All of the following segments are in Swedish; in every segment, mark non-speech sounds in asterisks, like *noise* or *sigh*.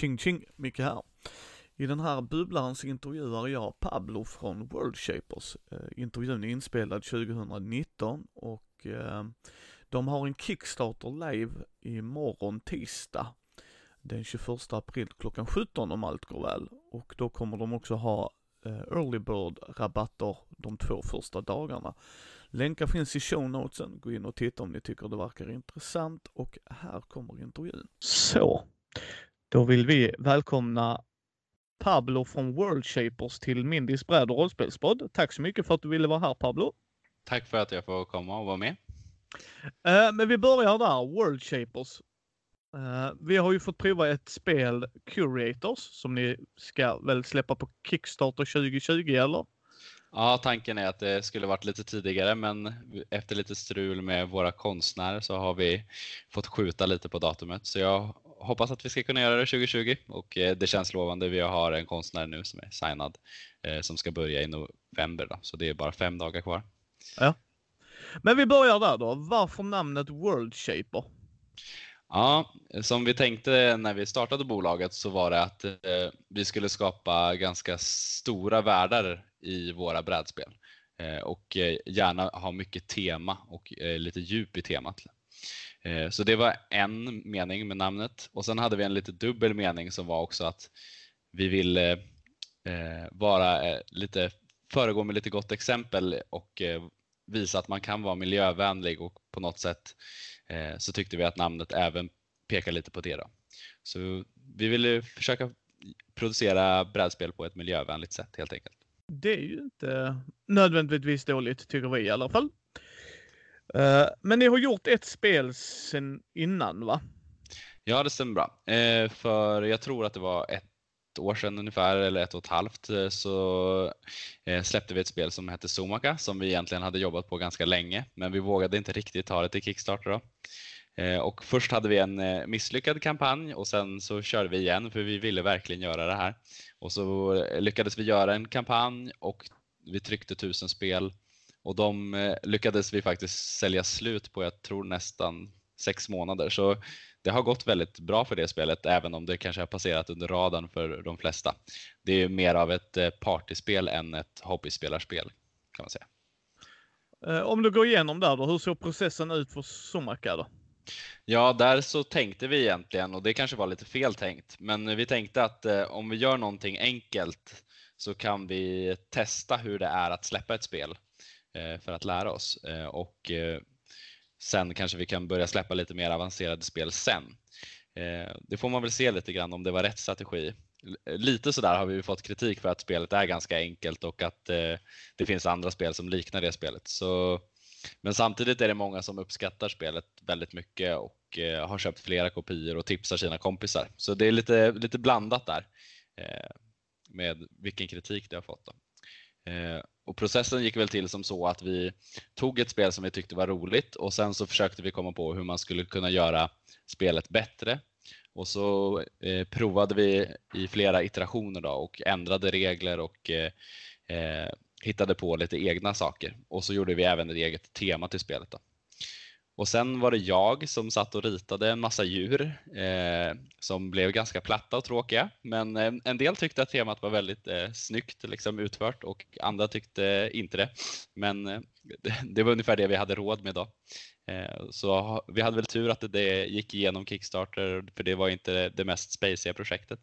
Ching ching, Micke här. I den här bubblaren så intervjuar jag Pablo från World Shapers. Eh, intervjun är inspelad 2019 och eh, de har en Kickstarter live imorgon tisdag den 21 april klockan 17 om allt går väl. Och då kommer de också ha eh, early bird rabatter de två första dagarna. Länkar finns i show notesen, gå in och titta om ni tycker det verkar intressant och här kommer intervjun. Så, då vill vi välkomna Pablo från World Shapers till Mindys bräd och rollspelspodd. Tack så mycket för att du ville vara här Pablo. Tack för att jag får komma och vara med. Uh, men vi börjar där, World Shapers. Uh, vi har ju fått prova ett spel, Curators, som ni ska väl släppa på Kickstarter 2020 eller? Ja, tanken är att det skulle varit lite tidigare, men efter lite strul med våra konstnärer så har vi fått skjuta lite på datumet. Så jag hoppas att vi ska kunna göra det 2020 och eh, det känns lovande. Vi har en konstnär nu som är signad eh, som ska börja i november, då, så det är bara fem dagar kvar. Ja. Men vi börjar där då. Varför namnet World Shaper? Ja, som vi tänkte när vi startade bolaget så var det att eh, vi skulle skapa ganska stora världar i våra brädspel och gärna ha mycket tema och lite djup i temat. Eh, så det var en mening med namnet och sen hade vi en lite dubbel mening som var också att vi ville eh, vara eh, lite föregå med lite gott exempel och visa att man kan vara miljövänlig och på något sätt så tyckte vi att namnet även pekar lite på det. Då. Så vi ville försöka producera brädspel på ett miljövänligt sätt helt enkelt. Det är ju inte nödvändigtvis dåligt tycker vi i alla fall. Eh, men ni har gjort ett spel sen innan va? Ja, det stämmer bra. Eh, för jag tror att det var ett år sedan ungefär, eller ett och ett halvt, eh, så eh, släppte vi ett spel som hette Somaka som vi egentligen hade jobbat på ganska länge, men vi vågade inte riktigt ta det till Kickstarter. Då. Eh, och först hade vi en eh, misslyckad kampanj och sen så körde vi igen för vi ville verkligen göra det här. Och så lyckades vi göra en kampanj och vi tryckte tusen spel och de lyckades vi faktiskt sälja slut på, jag tror nästan sex månader. Så det har gått väldigt bra för det spelet, även om det kanske har passerat under radarn för de flesta. Det är mer av ett eh, partyspel än ett hobbyspelarspel kan man säga. Eh, om du går igenom där då, hur såg processen ut för Somaka då? Ja, där så tänkte vi egentligen, och det kanske var lite fel tänkt, men vi tänkte att eh, om vi gör någonting enkelt så kan vi testa hur det är att släppa ett spel eh, Eh, för att lära oss. Eh, och eh, Sen kanske vi kan börja släppa lite mer avancerade spel sen. Det får man väl se lite grann om det var rätt strategi. Lite sådär har vi fått kritik för att spelet är ganska enkelt och att det finns andra spel som liknar det spelet. Så, men samtidigt är det många som uppskattar spelet väldigt mycket och har köpt flera kopior och tipsar sina kompisar. Så det är lite, lite blandat där med vilken kritik det har fått. Då. Och processen gick väl till som så att vi tog ett spel som vi tyckte var roligt och sen så försökte vi komma på hur man skulle kunna göra spelet bättre. Och så eh, provade vi i flera iterationer då och ändrade regler och eh, eh hittade på lite egna saker. Och så gjorde vi även ett eget tema till spelet. Då. Och sen var det jag som satt och ritade en massa djur eh, som blev ganska platta och tråkiga. Men eh, en del tyckte att temat var väldigt eh, snyggt liksom, utfört och andra tyckte inte det. Men eh, *laughs* det, var ungefär det vi hade råd med då. Eh, så vi hade väl tur att det, det, gick igenom Kickstarter för det var inte det mest spaciga projektet.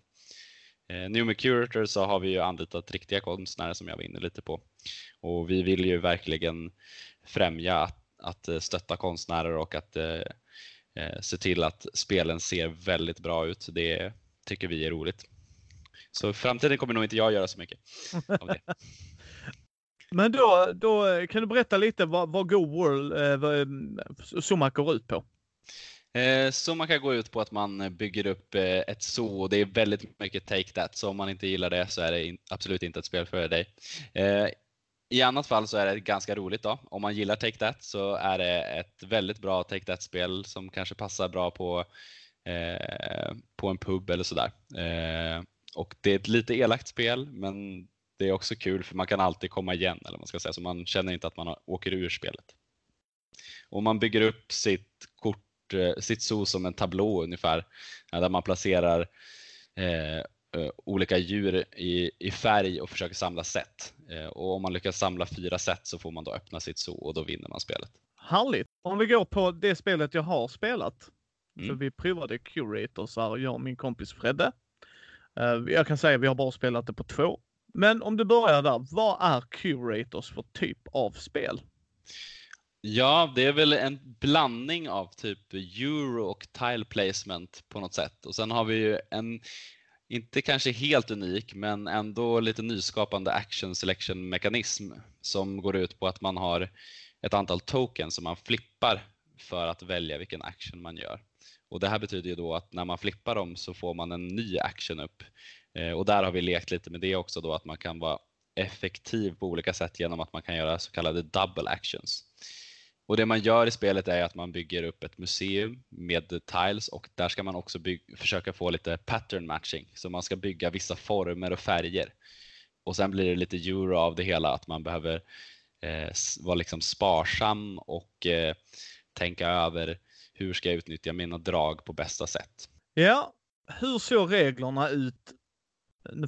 Eh, nu med Curator så har vi ju anlitat riktiga konstnärer som jag var inne lite på. Och vi vill ju verkligen främja att att eh, stötta konstnärer och att eh, eh, se till att spelen ser väldigt bra ut. Det tycker vi är roligt. Så i framtiden kommer nog inte jag göra så mycket av det. *laughs* Men då, då kan du berätta lite vad, vad Go World eh, Sumac går ut på? Eh, Sumac går ut på att man bygger upp eh, ett zoo och det är väldigt mycket take that. Så om man inte gillar det så är det in, absolut inte ett spel för dig. Eh, i annat fall så är det ganska roligt då. Om man gillar Take That så är det ett väldigt bra Take That-spel som kanske passar bra på, eh, på en pub eller sådär. Eh, och det är ett lite elakt spel men det är också kul för man kan alltid komma igen eller man ska säga så man känner inte att man åker ur spelet. Och man bygger upp sitt kort, eh, sitt zoo som en tablå ungefär eh, där man placerar eh, olika djur i, i färg och försöker samla set. Eh, och om man lyckas samla fyra set så får man då öppna sitt zoo och då vinner man spelet. Härligt! Om vi går på det spelet jag har spelat. Mm. För vi provade Curators här, jag och min kompis Fredde. Eh, jag kan säga att vi har bara spelat det på två. Men om du börjar där, vad är Curators för typ av spel? Ja, det är väl en blandning av typ euro och tile placement på något sätt. Och sen har vi ju en, inte kanske helt unik, men ändå lite nyskapande action selection mekanism som går ut på att man har ett antal tokens som man flippar för att välja vilken action man gör. Och det här betyder ju då att när man flippar dem så får man en ny action upp. Eh, och där har vi lekt lite med det också då att man kan vara effektiv på olika sätt genom att man kan göra så kallade double actions. Och det man gör i spelet är att man bygger upp ett museum med tiles och där ska man också försöka få lite pattern matching. Så man ska bygga vissa former och färger. Och sen blir det lite euro av det hela, att man behöver eh, vara liksom sparsam och eh, tänka över hur ska jag utnyttja mina drag på bästa sätt. Ja, hur såg reglerna ut?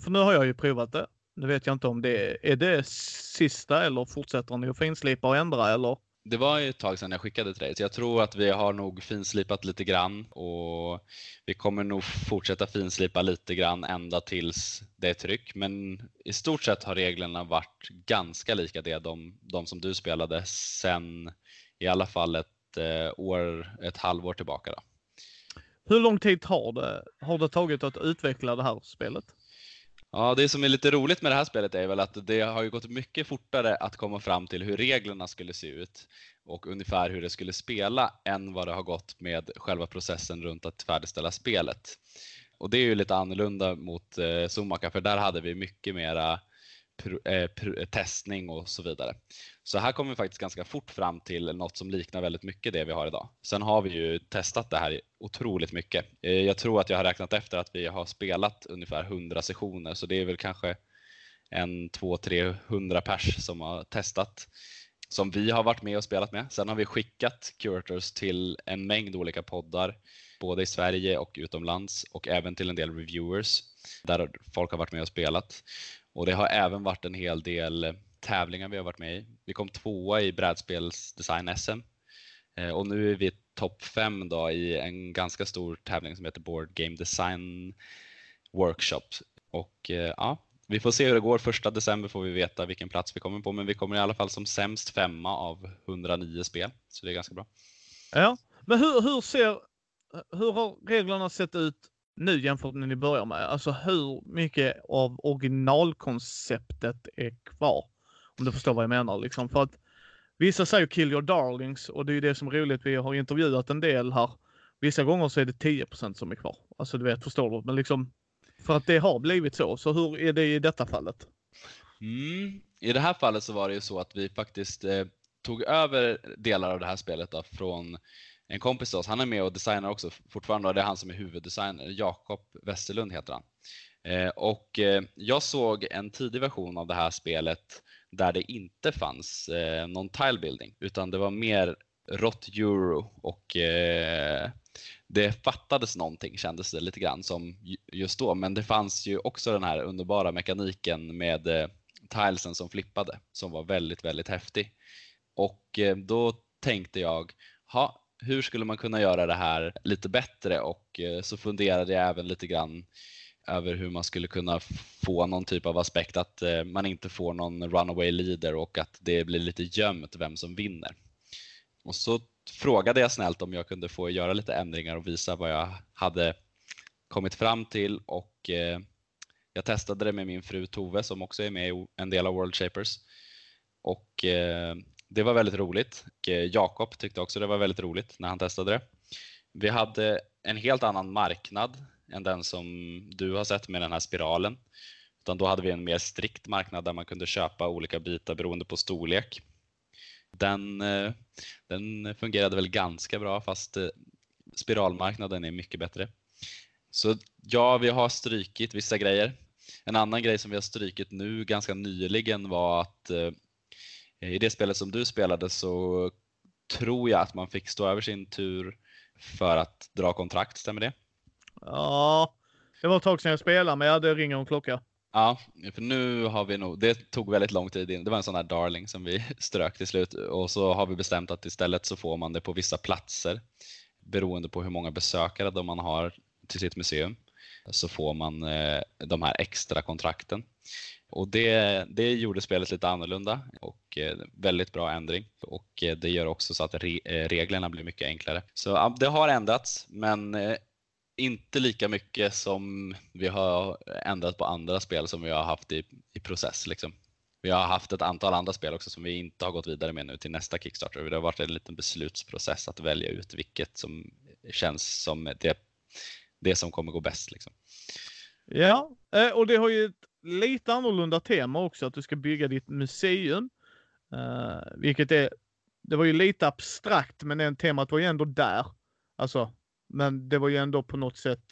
För nu har jag ju provat det. Nu vet jag inte om det är, är det sista eller fortsätter ni att finslipa och ändra eller? Det var ju ett tag sedan jag skickade till dig, så jag tror att vi har nog finslipat lite grann och vi kommer nog fortsätta finslipa lite grann ända tills det är tryck. Men i stort sett har reglerna varit ganska lika det, de, de som du spelade sen i alla fall ett eh, år, ett halvår tillbaka. Då. Hur lång tid har det, har det tagit att utveckla det här spelet? Ja, det som är lite roligt med det här spelet är väl att det har ju gått mycket fortare att komma fram till hur reglerna skulle se ut och ungefär hur det skulle spela än vad det har gått med själva processen runt att färdigställa spelet. Och det är ju lite annorlunda mot eh, för där hade vi mycket mera Eh, eh, testning och så vidare. Så här kommer vi faktiskt ganska fort fram till något som liknar väldigt mycket det vi har idag. Sen har vi ju testat det här otroligt mycket. Eh, jag tror att jag har räknat efter att vi har spelat ungefär 100 sessioner så det är väl kanske en 200-300 pers som har testat som vi har varit med och spelat med. Sen har vi skickat Curators till en mängd olika poddar, både i Sverige och utomlands och även till en del reviewers där folk har varit med och spelat. Och det har även varit en hel del eh, tävlingar vi har varit med i. Vi kom tvåa i brädspelsdesign-SM eh, och nu är vi topp fem då i en ganska stor tävling som heter Board Game Design Workshop. Och eh, ja, vi får se hur det går. Första december får vi veta vilken plats vi kommer på, men vi kommer i alla fall som sämst femma av 109 spel, så det är ganska bra. Ja, men hur, hur ser, hur har reglerna sett ut nu jämfört med när ni börjar med? Alltså hur mycket av originalkonceptet är kvar? Om du förstår vad jag menar liksom. För att vissa säger kill your darlings och det är ju det som är roligt. Vi har intervjuat en del här. Vissa gånger så är det 10% som är kvar. Alltså du vet, förstår du? Men liksom för att det har blivit så. Så hur är det i detta fallet? Mm. I det här fallet så var det ju så att vi faktiskt eh, tog över delar av det här spelet då, från en kompis till oss, han är med och designar också fortfarande och det är han som är huvuddesigner. Jakob Westerlund heter han. Eh, och eh, jag såg en tidig version av det här spelet där det inte fanns eh, någon tilebuilding utan det var mer rått euro och eh, det fattades någonting kändes det lite grann som just då. Men det fanns ju också den här underbara mekaniken med eh, tilesen som flippade som var väldigt, väldigt häftig. Och eh, då tänkte jag, ha, hur skulle man kunna göra det här lite bättre och eh, så funderade jag även lite grann över hur man skulle kunna få någon typ av aspekt att eh, man inte får någon runaway leader och att det blir lite gömt vem som vinner. Och så frågade jag snällt om jag kunde få göra lite ändringar och visa vad jag hade kommit fram till och eh, jag testade det med min fru Tove som också är med i en del av World Shapers. Och det var väldigt roligt. Eh, Jakob tyckte också det var väldigt roligt när han testade det. Vi hade en helt annan marknad än den som du har sett med den här spiralen. Utan då hade vi en mer strikt marknad där man kunde köpa olika bitar beroende på storlek. Den, eh, den fungerade väl ganska bra fast eh, spiralmarknaden är mycket bättre. Så ja, vi har strykit vissa grejer. En annan grej som vi har strykit nu ganska nyligen var att i det spelet som du spelade så tror jag att man fick stå över sin tur för att dra kontrakt, stämmer det? Ja, Det var ett tag sedan jag spelade, men ja, det ringer en klocka. Ja, för nu har vi nog, det tog väldigt lång tid in. Det var en sån här darling som vi *laughs* strök till slut och så har vi bestämt att istället så får man det på vissa platser beroende på hur många besökare de man har till sitt museum så får man eh, de här extra kontrakten. Och det, det gjorde spelet lite annorlunda och eh, väldigt bra ändring. Och eh, det gör också så att re, eh, reglerna blir mycket enklare. Så ja, det har ändrats, men inte lika mycket som vi har ändrat på andra spel som vi har haft i, i process. Liksom. Vi har haft ett antal andra spel också som vi inte har gått vidare med nu till nästa Kickstarter. Det har varit en liten beslutsprocess att välja ut vilket som känns som det, det som kommer gå bäst. Liksom. Ja, och det har ju ett lite annorlunda tema också, att du ska bygga ditt museum. Uh, vilket är, det var ju lite abstrakt, men den temat var ju ändå där. Alltså, men det var ju ändå på något sätt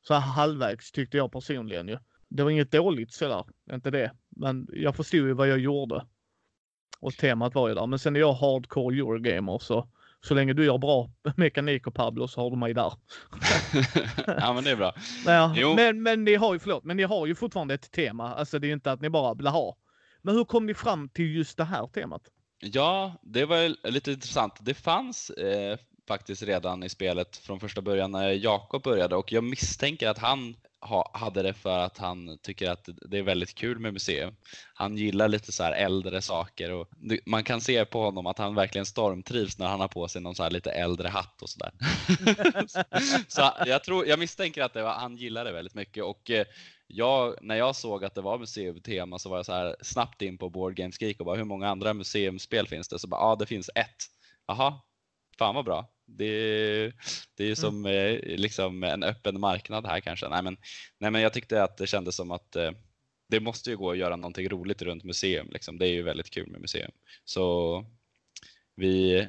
så här halvvägs tyckte jag personligen ju. Det var inget dåligt sådär, inte det. Men jag förstod ju vad jag gjorde. Och temat var ju där. Men sen är jag hardcore Eurogamer så så länge du gör bra mekanik och Pablo så har du mig där. *laughs* ja men det är bra. *laughs* Ja, men, men ni har ju, förlåt, men ni har ju fortfarande ett tema. Alltså det är ju inte att ni bara vill ha. Men hur kom ni fram till just det här temat? Ja, det var lite intressant. Det fanns eh, faktiskt redan i spelet från första början när Jakob började och jag misstänker att han ha, hade det för att han tycker att det är väldigt kul med museum. Han gillar lite så här äldre saker och man kan se på honom att han verkligen stormtrivs när han har på sig någon så här lite äldre hatt och sådär. *laughs* så jag, tror, jag misstänker att det var, han gillar det väldigt mycket och eh, jag, när jag såg att det var museumtema så var jag så här snabbt in på Board Games Geek och bara hur många andra museumspel finns det? Så bara, ja det finns ett. Jaha, fan vad bra. Det, det är ju mm. som mm. liksom en öppen marknad här kanske. Nej men, nej men jag tyckte att det kändes som att eh, det måste ju gå att göra någonting roligt runt museum. Liksom. Det är ju väldigt kul med museum. Så vi,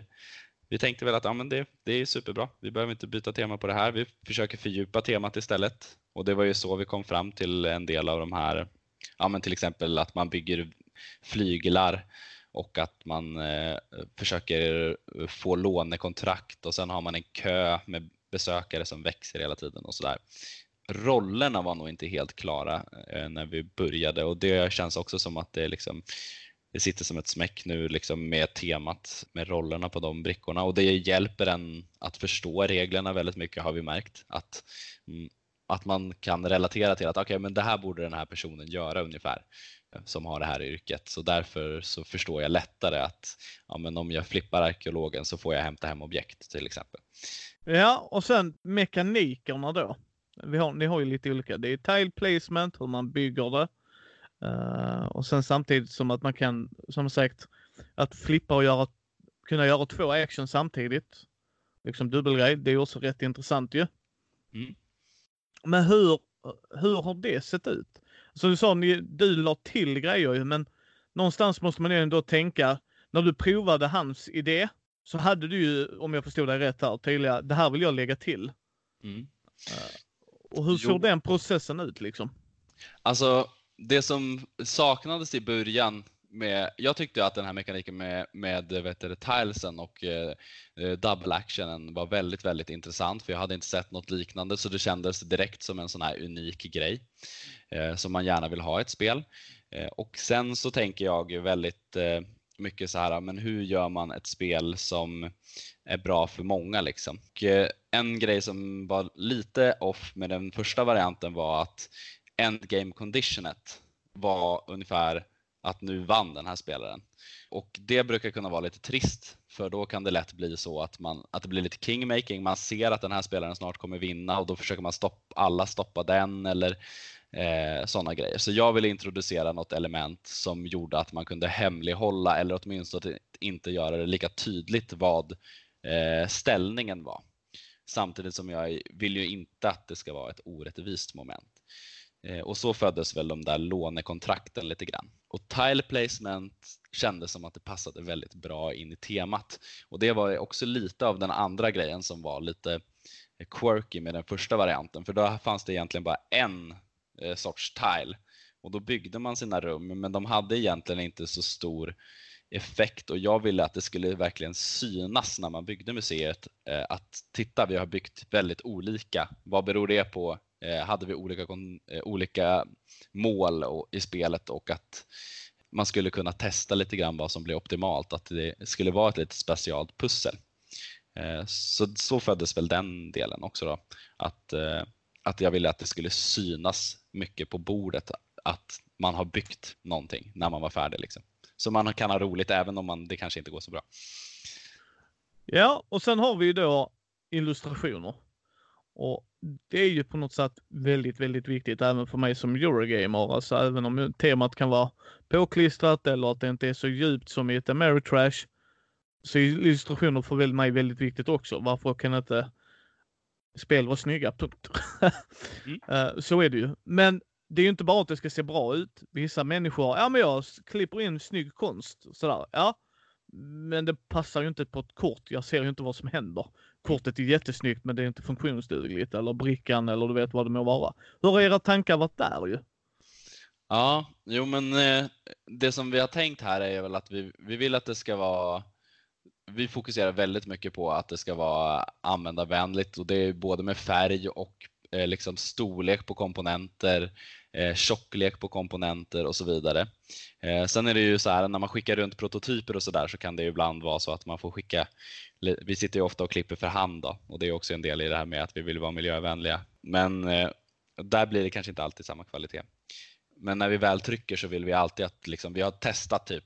vi tänkte väl att ja, men det, det är superbra. Vi behöver inte byta tema på det här. Vi försöker fördjupa temat istället. Och det var ju så vi kom fram till en del av de här, ja men till exempel att man bygger flyglar och att man eh, försöker få lånekontrakt och sen har man en kö med besökare som växer hela tiden och sådär. Rollerna var nog inte helt klara eh, när vi började och det känns också som att det liksom det sitter som ett smäck nu liksom med temat med rollerna på de brickorna och det hjälper en att förstå reglerna väldigt mycket har vi märkt. Att, mm, att man kan relatera till att okay, men det här borde den här personen göra ungefär som har det här yrket. Så därför så förstår jag lättare att ja, men om jag flippar arkeologen så får jag hämta hem objekt till exempel. Ja, och sen mekanikerna då. Vi har, ni har ju lite olika. Det är tile placement, hur man bygger det. Uh, och sen samtidigt som att man kan, som sagt, att flippa och göra, kunna göra två action samtidigt. Liksom dubbelgrej. Det är också rätt intressant ju. Mm. Men hur, hur har det sett ut? Så du sa, ni, du la till grejer men någonstans måste man ju ändå tänka, när du provade hans idé så hade du ju, om jag förstod dig rätt här, tydliga, det här vill jag lägga till. Mm. Uh, och hur såg den processen ut liksom? Alltså, det som saknades i början med, jag tyckte att den här mekaniken med, med vet du, tilesen och eh, eh, double actionen var väldigt, väldigt intressant för jag hade inte sett något liknande så det kändes direkt som en sån här unik grej eh, som man gärna vill ha i ett spel. Eh, och sen så tänker jag väldigt eh, mycket så här, men hur gör man ett spel som är bra för många liksom? Och, eh, en grej som var lite off med den första varianten var att endgame conditionet var ungefär att nu vann den här spelaren. Och det brukar kunna vara lite trist för då kan det lätt bli så att, man, att det blir lite kingmaking. Man ser att den här spelaren snart kommer vinna och då försöker man stoppa, alla stoppa den eller eh, sådana grejer. Så jag ville introducera något element som gjorde att man kunde hemlighålla eller åtminstone inte göra det lika tydligt vad eh, ställningen var. Samtidigt som jag vill ju inte att det ska vara ett orättvist moment. Eh, och så föddes väl de där lånekontrakten lite grann. Och tile placement kändes som att det passade väldigt bra in i temat. Och det var också lite av den andra grejen som var lite eh, quirky med den första varianten. För då fanns det egentligen bara en eh, sorts tile. Och då byggde man sina rum, men de hade egentligen inte så stor effekt och jag ville att det skulle verkligen synas när man byggde museet att titta, vi har byggt väldigt olika. Vad beror det på Eh, hade vi olika, eh, olika mål i spelet och att man skulle kunna testa lite grann vad som blir optimalt, att det skulle vara ett lite specialt pussel. Eh, så, så föddes väl den delen också då. Att, att jag ville att det skulle synas mycket på bordet att man har byggt någonting när man var färdig. Liksom. Så man kan ha roligt även om man, det kanske inte går så bra. Ja, och sen har vi ju då illustrationer. Och det är ju på något sätt väldigt, väldigt viktigt även för mig som Eurogamer. Alltså även om temat kan vara påklistrat eller att det inte är så djupt som i ett Ameritrash. Så illustrationer för mig väldigt viktigt också. Varför kan inte spel vara snygga? Punkt. *laughs* mm. Eh, så är det ju. Men det är ju inte bara att det ska se bra ut. Vissa människor, ja men jag klipper in snygg konst. Sådär. Ja, men det passar ju inte på ett kort. Jag ser ju inte vad som händer. Kortet är jättesnyggt men det är inte funktionsdugligt eller brickan eller du vet vad det må vara. Hur har era tankar varit där ju? Ja, jo men eh, det som vi har tänkt här är väl att vi, vi vill att det ska vara vi fokuserar väldigt mycket på att det ska vara användarvänligt och det är både med färg och eh, liksom storlek på komponenter, eh, tjocklek på komponenter och så vidare. Eh, sen är det ju så här när man skickar runt prototyper och så där så kan det ibland vara så att man får skicka, vi sitter ju ofta och klipper för hand då och det är också en del i det här med att vi vill vara miljövänliga. Men eh, där blir det kanske inte alltid samma kvalitet. Men när vi väl trycker så vill vi alltid att liksom, vi har testat typ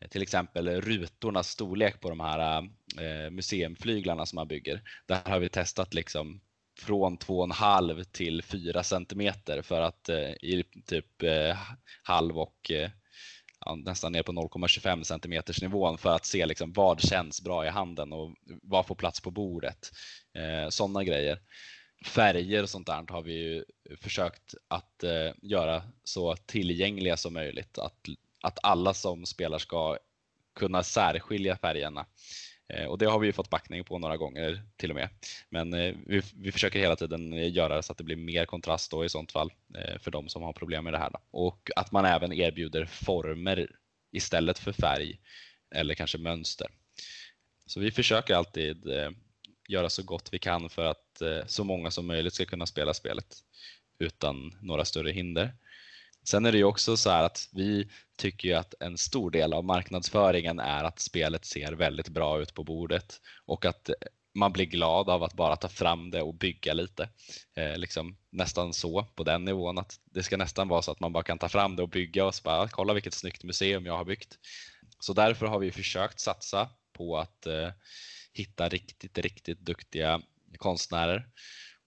eh, till exempel rutornas storlek på de här eh, museumflyglarna som man bygger. Där har vi testat liksom från 2,5 till 4 centimeter för att eh, i typ eh, halv och eh, ja, nästan ner på 0,25 centimeters nivån för att se liksom vad känns bra i handen och vad får plats på bordet. Eh, Sådana grejer. Färger och sånt där har vi ju försökt att eh, göra så tillgängliga som möjligt. Att, att alla som spelar ska kunna särskilja färgerna. Eh, och det har vi fått backning på några gånger till och med. Men eh, vi, vi försöker hela tiden eh, göra så att det blir mer kontrast då i sånt fall för de som har problem med det här. Då. Och att man även erbjuder former istället för färg eller kanske mönster. Så vi försöker alltid göra så gott vi kan för att så många som möjligt ska kunna spela spelet utan några större hinder. Sen är det ju också så här att vi tycker att en stor del av marknadsföringen är att spelet ser väldigt bra ut på bordet och att eh, man blir glad av att bara ta fram det och bygga lite. Eh, liksom nästan så på den nivån att det ska nästan vara så att man bara kan ta fram det och bygga och så bara ah, kolla vilket snyggt museum jag har byggt. Så därför har vi försökt satsa på att eh, hitta riktigt, riktigt duktiga konstnärer.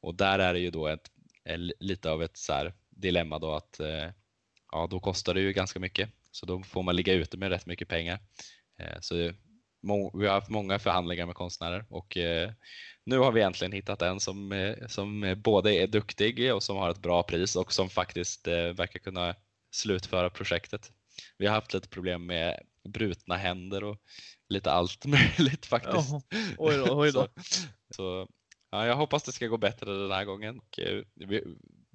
Och där är det ju då ett, eh, lite av ett så dilemma då att eh, ja, då kostar det ju ganska mycket. Så då får man ligga ute med rätt mycket pengar. Eh, så vi har haft många förhandlingar med konstnärer och eh, nu har vi äntligen hittat en som, eh, som både är duktig och som har ett bra pris och som faktiskt verkar kunna slutföra projektet. Vi har haft lite problem med brutna händer och lite allt *laughs* möjligt faktiskt. Oj då, oj då. så, *laughs* så ja, jag hoppas det ska gå bättre den här gången. Vi,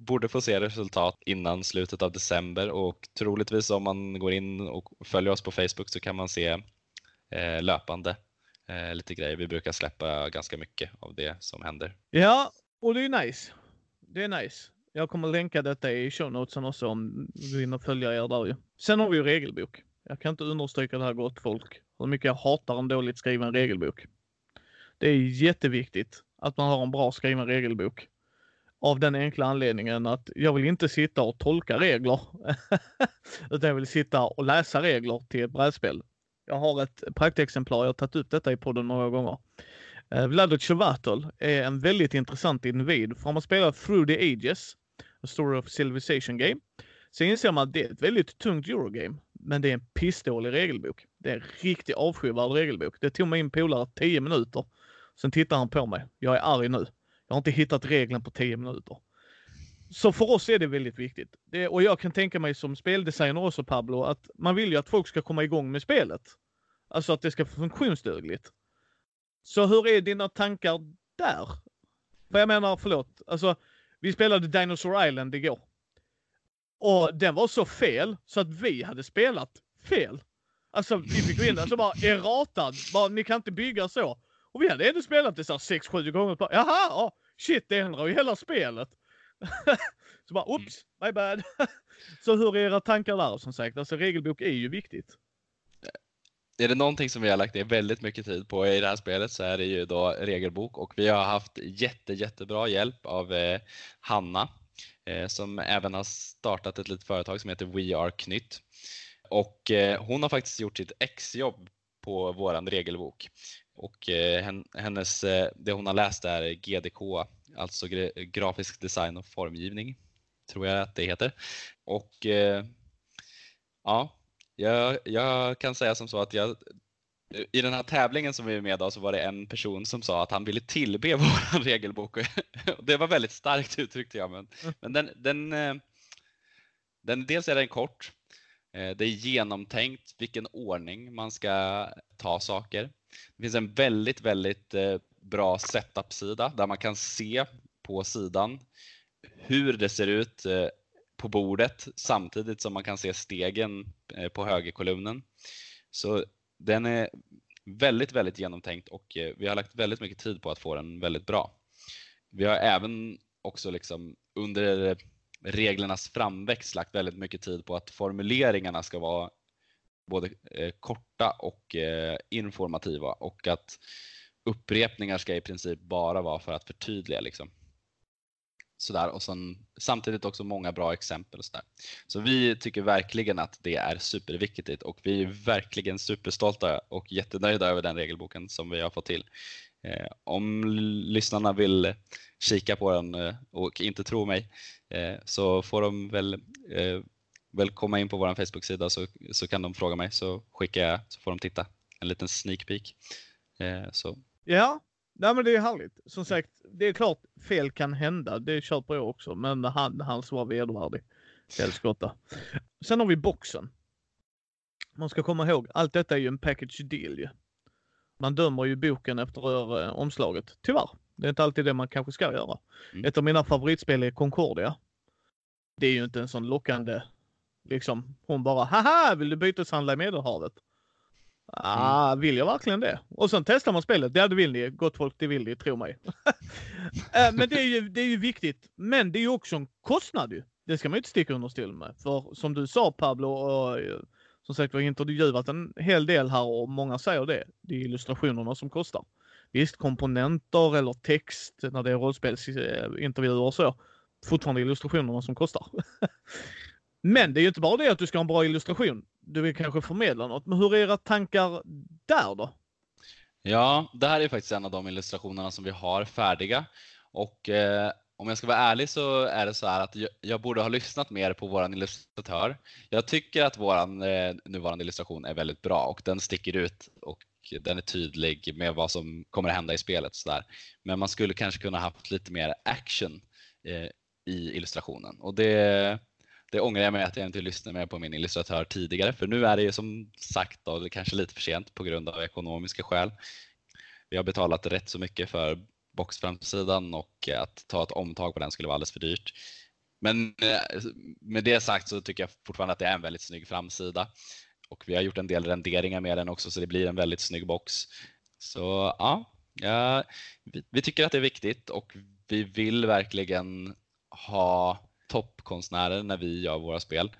borde få se resultat innan slutet av december och troligtvis om man går in och följer oss på Facebook så kan man se eh, löpande eh, lite grejer. Vi brukar släppa ganska mycket av det som händer. Ja, och det är nice. Det är nice. Jag kommer länka detta i show notesen också om du vill följa er där ju. Sen har vi ju regelbok. Jag kan inte understryka det här gott folk. Hur mycket jag hatar en dåligt skriven regelbok. Det är jätteviktigt att man har en bra skriven regelbok. Av den enkla anledningen att jag vill inte sitta och tolka regler. *laughs* Utan jag vill sitta och läsa regler till ett brädspel. Jag har ett praktexemplar, jag har tagit upp detta i podden några gånger. Eh, Vlado Chovatol är en väldigt intressant individ. För om man spelar Through the Ages, A Story of Civilization Game, så inser man att det är ett väldigt tungt Eurogame. Men det är en pissdålig regelbok. Det är en riktigt avskyvärd regelbok. Det tog min polare 10 minuter. Sen tittar han på mig. Jag är arg nu. Jag har inte hittat regeln på 10 minuter. Så för oss är det väldigt viktigt. Det, och jag kan tänka mig som speldesigner också Pablo, att man vill ju att folk ska komma igång med spelet. Alltså att det ska vara funktionsdugligt. Så hur är dina tankar där? För jag menar, förlåt, alltså vi spelade Dinosaur Island igår. Och den var så fel så att vi hade spelat fel. Alltså vi fick gå in där så bara erratad. Bara, ni kan inte bygga så. Och vi hade ändå spelat det så 6-7 gånger. Jaha, ja shit det ändrar ju hela spelet. *laughs* så bara, oops, my bad. *laughs* så hur är era tankar där som sagt? Alltså regelbok är ju viktigt. Är det någonting som vi har lagt ner väldigt mycket tid på i det här spelet så är det ju då regelbok och vi har haft jätte, jättebra hjälp av eh, Hanna eh, som även har startat ett litet företag som heter We Are Knytt. Och eh, hon har faktiskt gjort sitt exjobb på våran regelbok. Och eh, hennes, eh, det hon har läst är GDK, alltså grafisk design och formgivning, tror jag att det heter. Och eh, ja, jag, jag kan säga som så att jag, i den här tävlingen som vi är med i så var det en person som sa att han ville tillbe *laughs* vår regelbok. det var väldigt starkt uttryckt jag, men, mm. men den, den, den, dels är den kort, det är genomtänkt vilken ordning man ska ta saker. Det finns en väldigt, väldigt eh, bra setup-sida där man kan se på sidan hur det ser ut eh, på bordet samtidigt som man kan se stegen eh, på högerkolumnen. Så den är väldigt, väldigt genomtänkt och vi har lagt väldigt mycket tid på att få den väldigt bra. Vi har även också liksom under reglernas framväxt lagt väldigt mycket tid på att formuleringarna ska vara både eh, korta och eh, informativa och att upprepningar ska i princip bara vara för att förtydliga. Liksom sådär och sen, samtidigt också många bra exempel. Och sådär. Så vi tycker verkligen att det är superviktigt och vi är verkligen superstolta och jättenöjda över den regelboken som vi har fått till. Eh, om lyssnarna vill kika på den eh, och inte tro mig eh, så får de väl, eh, väl komma in på vår Facebook-sida så, så kan de fråga mig så skickar jag så får de titta en liten sneak peek. Eh, så. Ja, Nej men det är härligt. Som sagt, det är klart fel kan hända. Det köper jag också. Men han, hans var vedervärdig. Helskotta. Sen har vi boxen. Man ska komma ihåg, allt detta är ju en package deal ju. Man dömer ju boken efter uh, omslaget. Tyvärr. Det är inte alltid det man kanske ska göra. Mm. Ett av mina favoritspel är Concordia. Det är ju inte en sån lockande, liksom, hon bara haha, vill du byteshandla i Medelhavet? Ah, mm. vill jag verkligen det? Och sen testar man spelet. Ja, det vill ni. Gott folk, det vill ni. Tro mig. *laughs* Eh, men det är, ju, det är ju viktigt. Men det är ju också en kostnad ju. Det ska man ju inte sticka under stol med. För som du sa Pablo, och eh, som sagt vi har intervjuat en hel del här och många säger det. Det är illustrationerna som kostar. Visst, komponenter eller text när det är rollspelsintervjuer och så. Fortfarande illustrationerna som kostar. *laughs* Men det är ju inte bara det att du ska ha en bra illustration. Du vill kanske förmedla något. Men hur är era tankar där då? Ja, det här är faktiskt en av de illustrationerna som vi har färdiga. Och eh, om jag ska vara ärlig så är det så här att jag, jag borde ha lyssnat mer på våran illustratör. Jag tycker att våran eh, nuvarande illustration är väldigt bra och den sticker ut och den är tydlig med vad som kommer att hända i spelet. Så där. Men man skulle kanske kunna haft lite mer action eh, i illustrationen och det det ångrar jag mig att jag inte lyssnade mer på min illustratör tidigare, för nu är det ju som sagt då, det kanske lite för sent på grund av ekonomiska skäl. Vi har betalat rätt så mycket för boxframsidan och att ta ett omtag på den skulle vara alldeles för dyrt. Men eh, med det sagt så tycker jag fortfarande att det är en väldigt snygg framsida och vi har gjort en del renderingar med den också så det blir en väldigt snygg box. Så ja, ja vi, vi tycker att det är viktigt och vi vill verkligen ha toppkonstnärer när vi gör våra spel.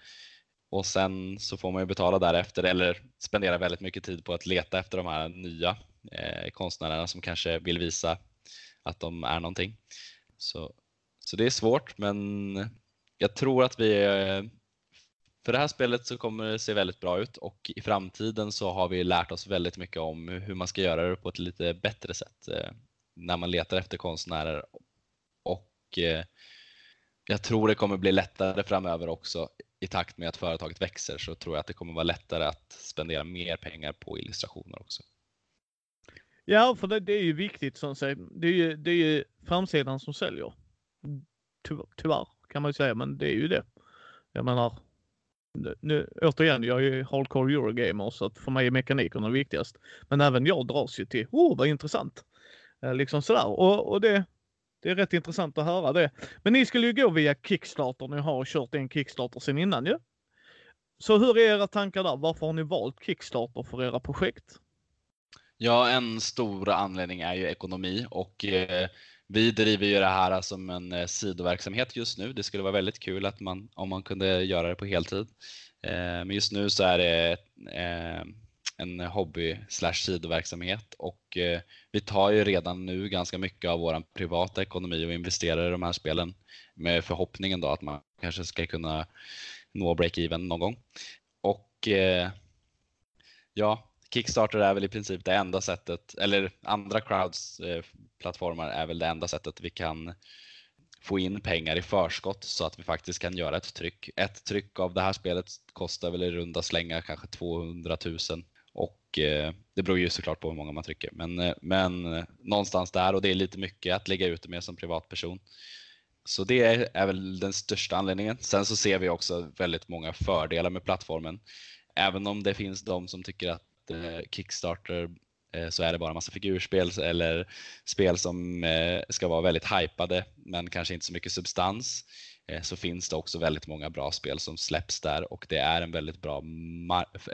Och sen så får man ju betala därefter eller spendera väldigt mycket tid på att leta efter de här nya eh, konstnärerna som kanske vill visa att de är någonting. Så, så det är svårt men jag tror att vi eh, för det här spelet så kommer det se väldigt bra ut och i framtiden så har vi lärt oss väldigt mycket om hur man ska göra det på ett lite bättre sätt eh, när man letar efter konstnärer och eh, jag tror det kommer bli lättare framöver också i takt med att företaget växer så tror jag att det kommer vara lättare att spendera mer pengar på illustrationer också. Ja, för det, det är ju viktigt som sagt. Det är ju, det är ju framsidan som säljer. Tyvärr, tyvärr kan man ju säga, men det är ju det. Jag menar, nu, återigen, jag är ju hardcore Eurogamer så att för mig är mekanikerna viktigast. Men även jag dras ju till, oh vad intressant. Eh, liksom sådär och, och det, det är rätt intressant att höra det. Men ni skulle ju gå via Kickstarter. Ni har kört en Kickstarter sen innan ju. Så hur är era tankar där? Varför har ni valt Kickstarter för era projekt? Ja, en stor anledning är ju ekonomi och eh, vi driver ju det här som en eh, sidoverksamhet just nu. Det skulle vara väldigt kul att man, om man kunde göra det på heltid. Eh, men just nu så är det eh, en hobby slash sidoverksamhet och eh, vi tar ju redan nu ganska mycket av vår privata ekonomi och investerar i de här spelen med förhoppningen då att man kanske ska kunna nå break-even någon gång. Och eh, ja, Kickstarter är väl i princip det enda sättet, eller andra crowds eh, plattformar är väl det enda sättet vi kan få in pengar i förskott så att vi faktiskt kan göra ett tryck. Ett tryck av det här spelet kostar väl i runda slängar kanske 200 000 och eh, det beror ju såklart på hur många man trycker, men, eh, men eh, någonstans där och det är lite mycket att lägga ut det med som privatperson. Så det är, är väl den största anledningen. Sen så ser vi också väldigt många fördelar med plattformen. Även om det finns de som tycker att eh, Kickstarter eh, så är det bara massa figurspel eller spel som ska vara väldigt hypade men kanske inte så mycket substans så finns det också väldigt många bra spel som släpps där och det är en väldigt bra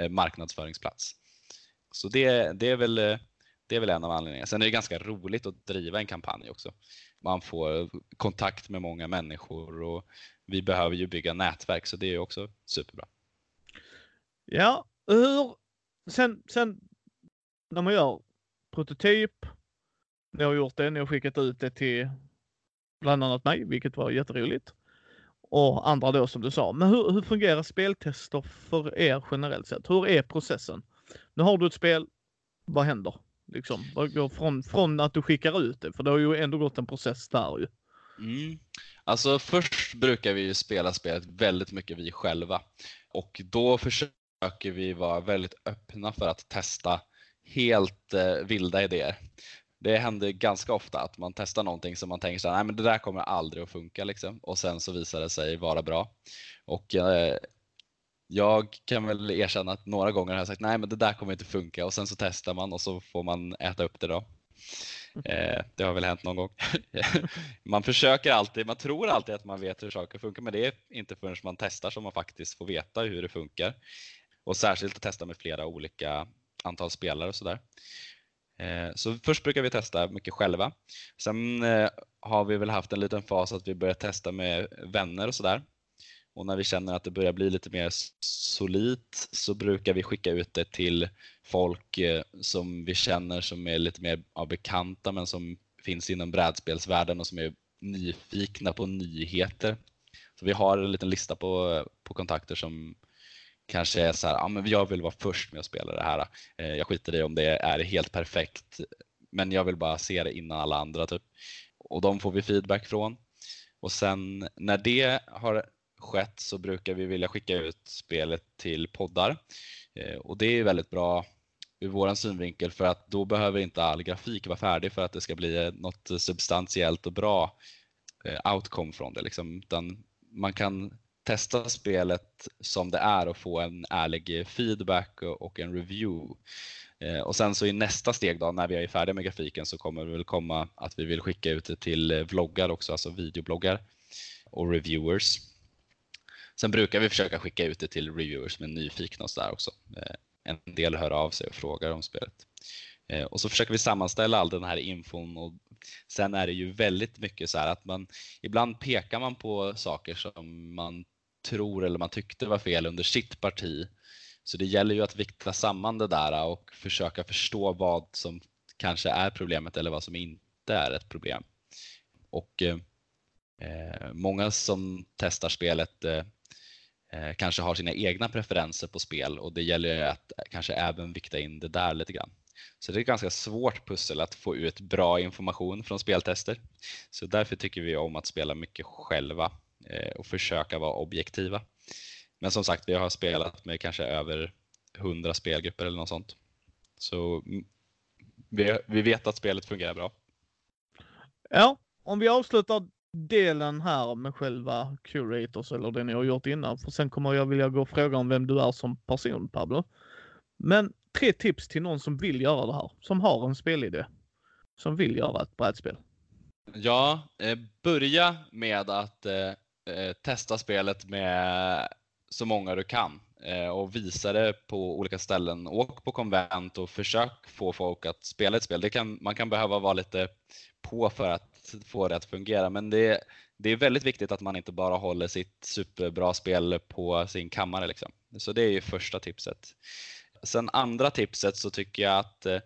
marknadsföringsplats. Så det, det, är väl, det är väl en av anledningarna. Sen är det ganska roligt att driva en kampanj också. Man får kontakt med många människor och vi behöver ju bygga nätverk så det är också superbra. Ja, hur sen, sen när man gör prototyp, ni har gjort det, ni har skickat ut det till bland annat mig, vilket var jätteroligt. Och andra då som du sa. Men hur, hur fungerar speltester för er generellt sett? Hur är processen? Nu har du ett spel, vad händer? Liksom, vad går från, från att du skickar ut det? För det har ju ändå gått en process där ju. Mm. Alltså först brukar vi ju spela spelet väldigt mycket vi själva och då försöker vi vara väldigt öppna för att testa helt eh, vilda idéer. Det händer ganska ofta att man testar någonting som man tänker så nej men det där kommer aldrig att funka liksom. och sen så visar det sig vara bra. Och eh, jag kan väl erkänna att några gånger har jag sagt nej men det där kommer inte funka och sen så testar man och så får man äta upp det då. Eh, det har väl hänt någon gång. *laughs* man försöker alltid, man tror alltid att man vet hur saker funkar men det är inte förrän man testar som man faktiskt får veta hur det funkar. Och särskilt att testa med flera olika antal spelare och sådär. Eh, så först brukar vi testa mycket själva. Sen eh, har vi väl haft en liten fas att vi börjar testa med vänner och sådär. Och när vi känner att det börjar bli lite mer solitt så brukar vi skicka ut det till folk eh, som vi känner som är lite mer ja, bekanta men som finns inom brädspelsvärlden och som är nyfikna på nyheter. Så vi har en liten lista på, på kontakter som kanske är så här, ja men jag vill vara först med att spela det här. Eh, jag skiter i om det är helt perfekt, men jag vill bara se det innan alla andra typ. Och de får vi feedback från. Och sen när det har skett så brukar vi vilja skicka ut spelet till poddar. Eh, och det är väldigt bra ur våran synvinkel för att då behöver inte all grafik vara färdig för att det ska bli eh, något substantiellt och bra eh, outcome från det. Liksom. Utan man kan testa spelet som det är och få en ärlig feedback och en review. Och sen så i nästa steg då när vi är färdiga med grafiken så kommer det väl komma att vi vill skicka ut det till vloggar också, alltså videobloggar och reviewers. Sen brukar vi försöka skicka ut det till reviewers som är nyfikna och sådär också. Eh, en del hör av sig och frågar om spelet. Eh, och så försöker vi sammanställa all den här infon och sen är det ju väldigt mycket så här att man ibland pekar man på saker som man tror eller man tyckte var fel under sitt parti. Så det gäller ju att vikta samman det där och försöka förstå vad som kanske är problemet eller vad som inte är ett problem. Och eh, eh många som testar spelet eh, eh kanske har sina egna preferenser på spel och det gäller att kanske även vikta in det där lite grann. Så det är ett ganska svårt pussel att få ut bra information från speltester. Så därför tycker vi om att spela mycket själva Eh, och försöka vara objektiva. Men som sagt, vi har spelat med kanske över 100 spelgrupper eller något sånt. Så mm, vi, vi vet att spelet fungerar bra. Ja, om vi avslutar delen här med själva curators eller det ni har gjort innan. För sen kommer jag vilja gå och fråga om vem du är som person Pablo. Men tre tips till någon som vill göra det här, som har en spelidé, som vill göra ett brädspel. Ja, eh, börja med att eh, eh testa spelet med så många du kan eh, och visa det på olika ställen. Åk på konvent och försök få folk att spela ett spel. Det kan, man kan behöva vara lite på för att få det att fungera, men det, det är väldigt viktigt att man inte bara håller sitt superbra spel på sin kammare. Liksom. Så det är ju första tipset. Sen andra tipset så tycker jag att eh,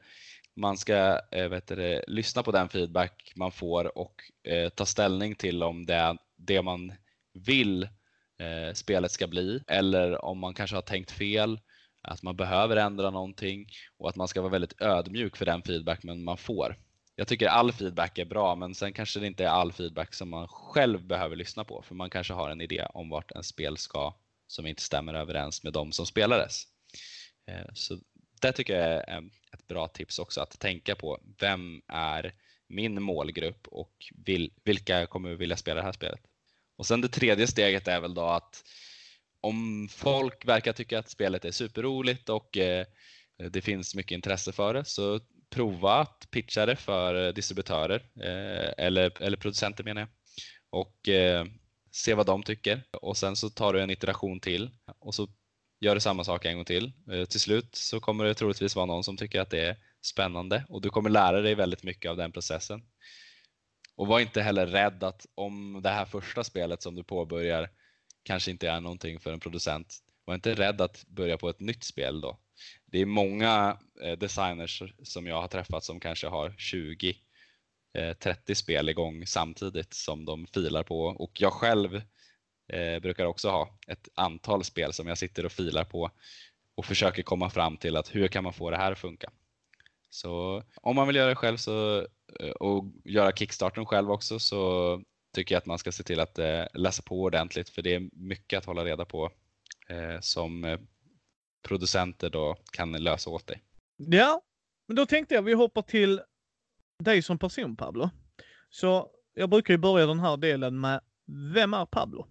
man ska eh, vet du, lyssna på den feedback man får och eh, ta ställning till om det är det man vill eh, spelet ska bli eller om man kanske har tänkt fel, att man behöver ändra någonting och att man ska vara väldigt ödmjuk för den feedback man får. Jag tycker all feedback är bra men sen kanske det inte är all feedback som man själv behöver lyssna på för man kanske har en idé om vart en spel ska som inte stämmer överens med de som spelades. Eh, så det tycker jag är ett bra tips också att tänka på. Vem är min målgrupp och vilka kommer vilja spela det här spelet? Och sen det tredje steget är väl då att om folk verkar tycka att spelet är superroligt och eh, det finns mycket intresse för det så prova att pitcha det för eh, distributörer eh, eller, eller producenter menar jag och eh, se vad de tycker och sen så tar du en iteration till och så gör du samma sak en gång till. Till slut så kommer det troligtvis vara någon som tycker att det är spännande och du kommer lära dig väldigt mycket av den processen. Och var inte heller rädd att om det här första spelet som du påbörjar kanske inte är någonting för en producent, var inte rädd att börja på ett nytt spel då. Det är många eh, designers som jag har träffat som kanske har 20 30 eh, spel igång samtidigt som de filar på och jag själv eh, brukar också ha ett antal spel som jag sitter och filar på och försöker komma fram till att hur kan man få det här att funka. Så om man vill göra det själv så, eh, och göra kickstarten själv också så tycker jag att man ska se till att eh, läsa på ordentligt för det är mycket att hålla reda på eh, som eh, producenter då kan lösa åt dig. Ja, men då tänkte jag vi hoppar till dig som person Pablo. Så jag brukar ju börja den här delen med Vem är Pablo?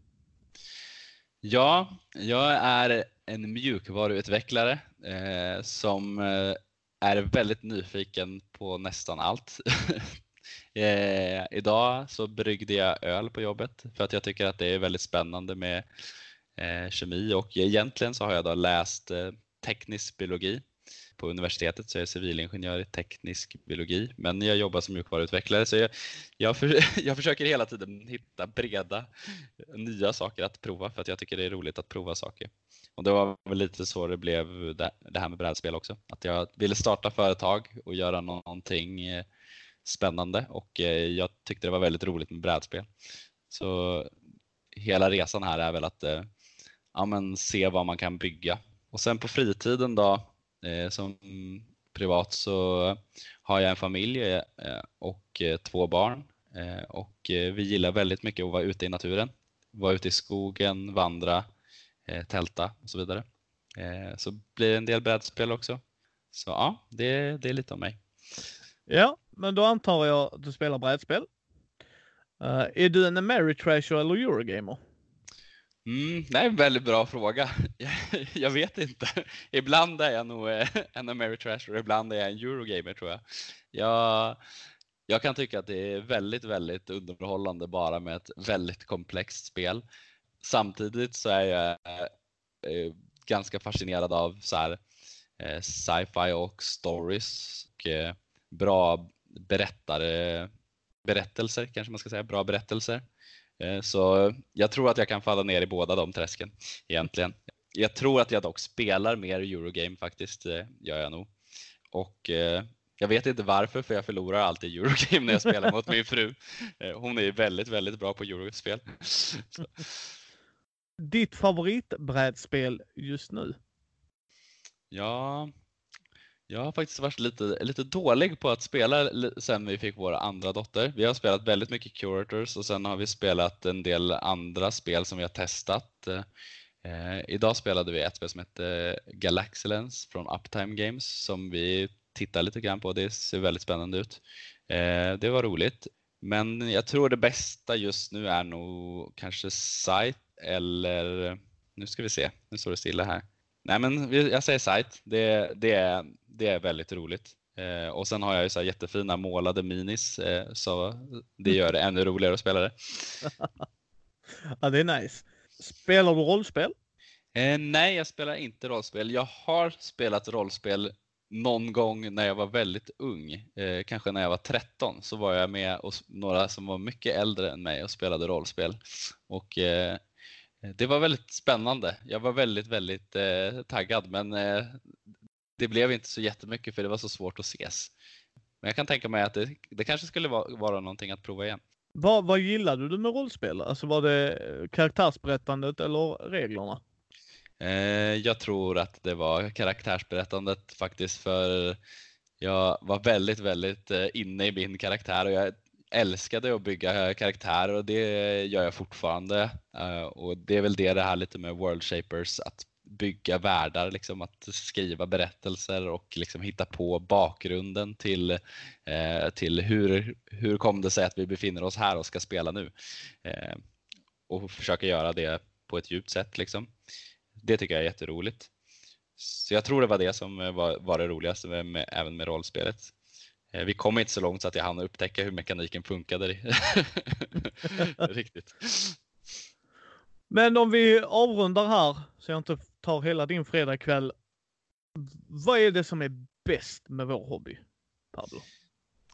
Ja, jag är en mjukvaruutvecklare eh, som eh, är väldigt nyfiken på nästan allt. *laughs* eh, idag så bryggde jag öl på jobbet för att jag tycker att det är väldigt spännande med Eh, kemi och egentligen så har jag då läst eh, teknisk biologi på universitetet så jag är civilingenjör i teknisk biologi men jag jobbar som mjukvaruutvecklare så jag, jag, för, *laughs* jag försöker hela tiden hitta breda nya saker att prova för att jag tycker det är roligt att prova saker. Och det var väl lite så det blev det här med brädspel också. Att jag ville starta företag och göra någonting eh, spännande och eh, jag tyckte det var väldigt roligt med brädspel. Så hela resan här är väl att eh, ja, men se vad man kan bygga. Och sen på fritiden då eh, som privat så har jag en familj eh, och eh, två barn och vi gillar väldigt mycket att vara ute i naturen. Vara ute i skogen, vandra, eh, tälta och så vidare. Eh, så blir det en del brädspel också. Så ja, det, det är lite om mig. Ja, men då antar jag att du spelar brädspel. Uh, är du en Ameritrasher eller Eurogamer? Mm, det är en väldigt bra fråga. *laughs* jag vet inte. Ibland är jag nog eh, en en Ameritrasher, ibland är jag en Eurogamer tror jag. jag. Jag kan tycka att det är väldigt, väldigt underhållande bara med ett väldigt komplext spel samtidigt så är jag eh, eh ganska fascinerad av så här, eh, sci-fi och stories och eh, bra berättare, berättelser kanske man ska säga, bra berättelser. Så jag tror att jag kan falla ner i båda de träsken egentligen. Jag tror att jag dock spelar mer Eurogame faktiskt, gör jag nog. Och jag vet inte varför, för jag förlorar alltid *laughs* Eurogame när jag spelar mot min fru. Hon är väldigt, väldigt bra på Eurospel. *laughs* Så ditt favoritbrädspel just nu? Ja, jag har faktiskt varit lite, lite dålig på att spela sen vi fick vår andra dotter. Vi har spelat väldigt mycket Curators och sen har vi spelat en del andra spel som vi har testat. Eh, eh idag spelade vi ett spel som heter Galaxilence från Uptime Games som vi tittar lite grann på. Det ser väldigt spännande ut. Eh, det var roligt. Men jag tror det bästa just nu är nog kanske Sight eller nu ska vi se, nu står det stilla här. Nej men jag säger site, det, det, är, det är väldigt roligt. Eh, och sen har jag ju så jättefina målade minis eh, så det gör det ännu roligare att spela det. *laughs* ja det är nice. Spelar du rollspel? Eh, nej, jag spelar inte rollspel. Jag har spelat rollspel någon gång när jag var väldigt ung, eh, kanske när jag var 13, så var jag med och några som var mycket äldre än mig och spelade rollspel. Och eh, det var väldigt spännande. Jag var väldigt, väldigt eh, taggad, men eh, det blev inte så jättemycket för det var så svårt att ses. Men jag kan tänka mig att det, det kanske skulle vara, vara någonting att prova igen. Vad, vad gillade du med rollspel? Alltså var det karaktärsberättandet eller reglerna? Eh, jag tror att det var karaktärsberättandet faktiskt för jag var väldigt, väldigt eh, inne i min karaktär och jag älskade att bygga karaktärer och det gör jag fortfarande. Eh, och det är väl det det här lite med World Shapers, att bygga världar, liksom att skriva berättelser och liksom hitta på bakgrunden till, eh, till hur, hur kom det sig att vi befinner oss här och ska spela nu. Eh, och försöka göra det på ett djupt sätt. Liksom det tycker jag är jätteroligt. Så jag tror det var det som var, var det roligaste med, med, även med rollspelet. Eh, vi kom inte så långt så att jag hann upptäcka hur mekaniken funkade *laughs* riktigt. Men om vi avrundar här så jag inte tar hela din fredagkväll. Vad är det som är bäst med vår hobby, Pablo?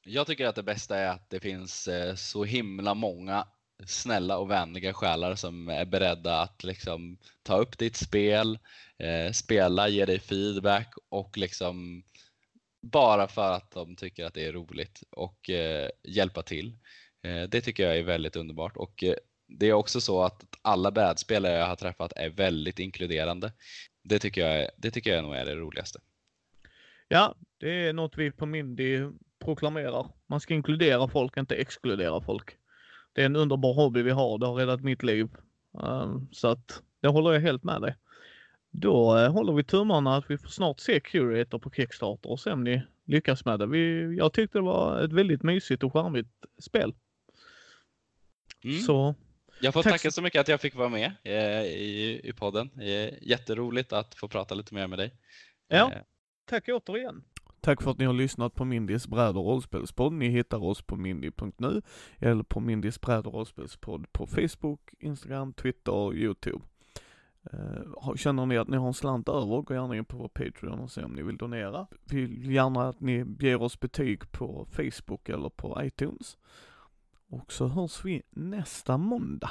Jag tycker att det bästa är att det finns eh, så himla många snälla och vänliga själar som är beredda att liksom ta upp ditt spel, eh, spela, ge dig feedback och liksom bara för att de tycker att det är roligt och eh, hjälpa till. Eh, det tycker jag är väldigt underbart och eh, det är också så att alla brädspelare jag har träffat är väldigt inkluderande. Det tycker jag, det tycker jag nog är det roligaste. Ja, det är något vi på Mindy proklamerar. Man ska inkludera folk, inte exkludera folk det är en underbar hobby vi har. Det har räddat mitt liv. Um, så att det håller jag helt med dig. Då uh, håller vi tummarna att vi får snart se Curator på Kickstarter och se om ni lyckas med det. Vi, jag tyckte det var ett väldigt mysigt och charmigt spel. Mm. Så jag får tacka så mycket att jag fick vara med eh, i, i podden. Eh, jätteroligt att få prata lite mer med dig. Ja, eh. tack återigen. Tack för att ni har lyssnat på Mindys bräd och rollspelspodd. Ni hittar oss på mindy.nu eller på Mindys bräd och rollspelspodd på Facebook, Instagram, Twitter och Youtube. Eh, känner ni att ni har en slant över, gå gärna in på vår Patreon och se om ni vill donera. Vi vill gärna att ni ger oss betyg på Facebook eller på iTunes. Och så hörs vi nästa måndag.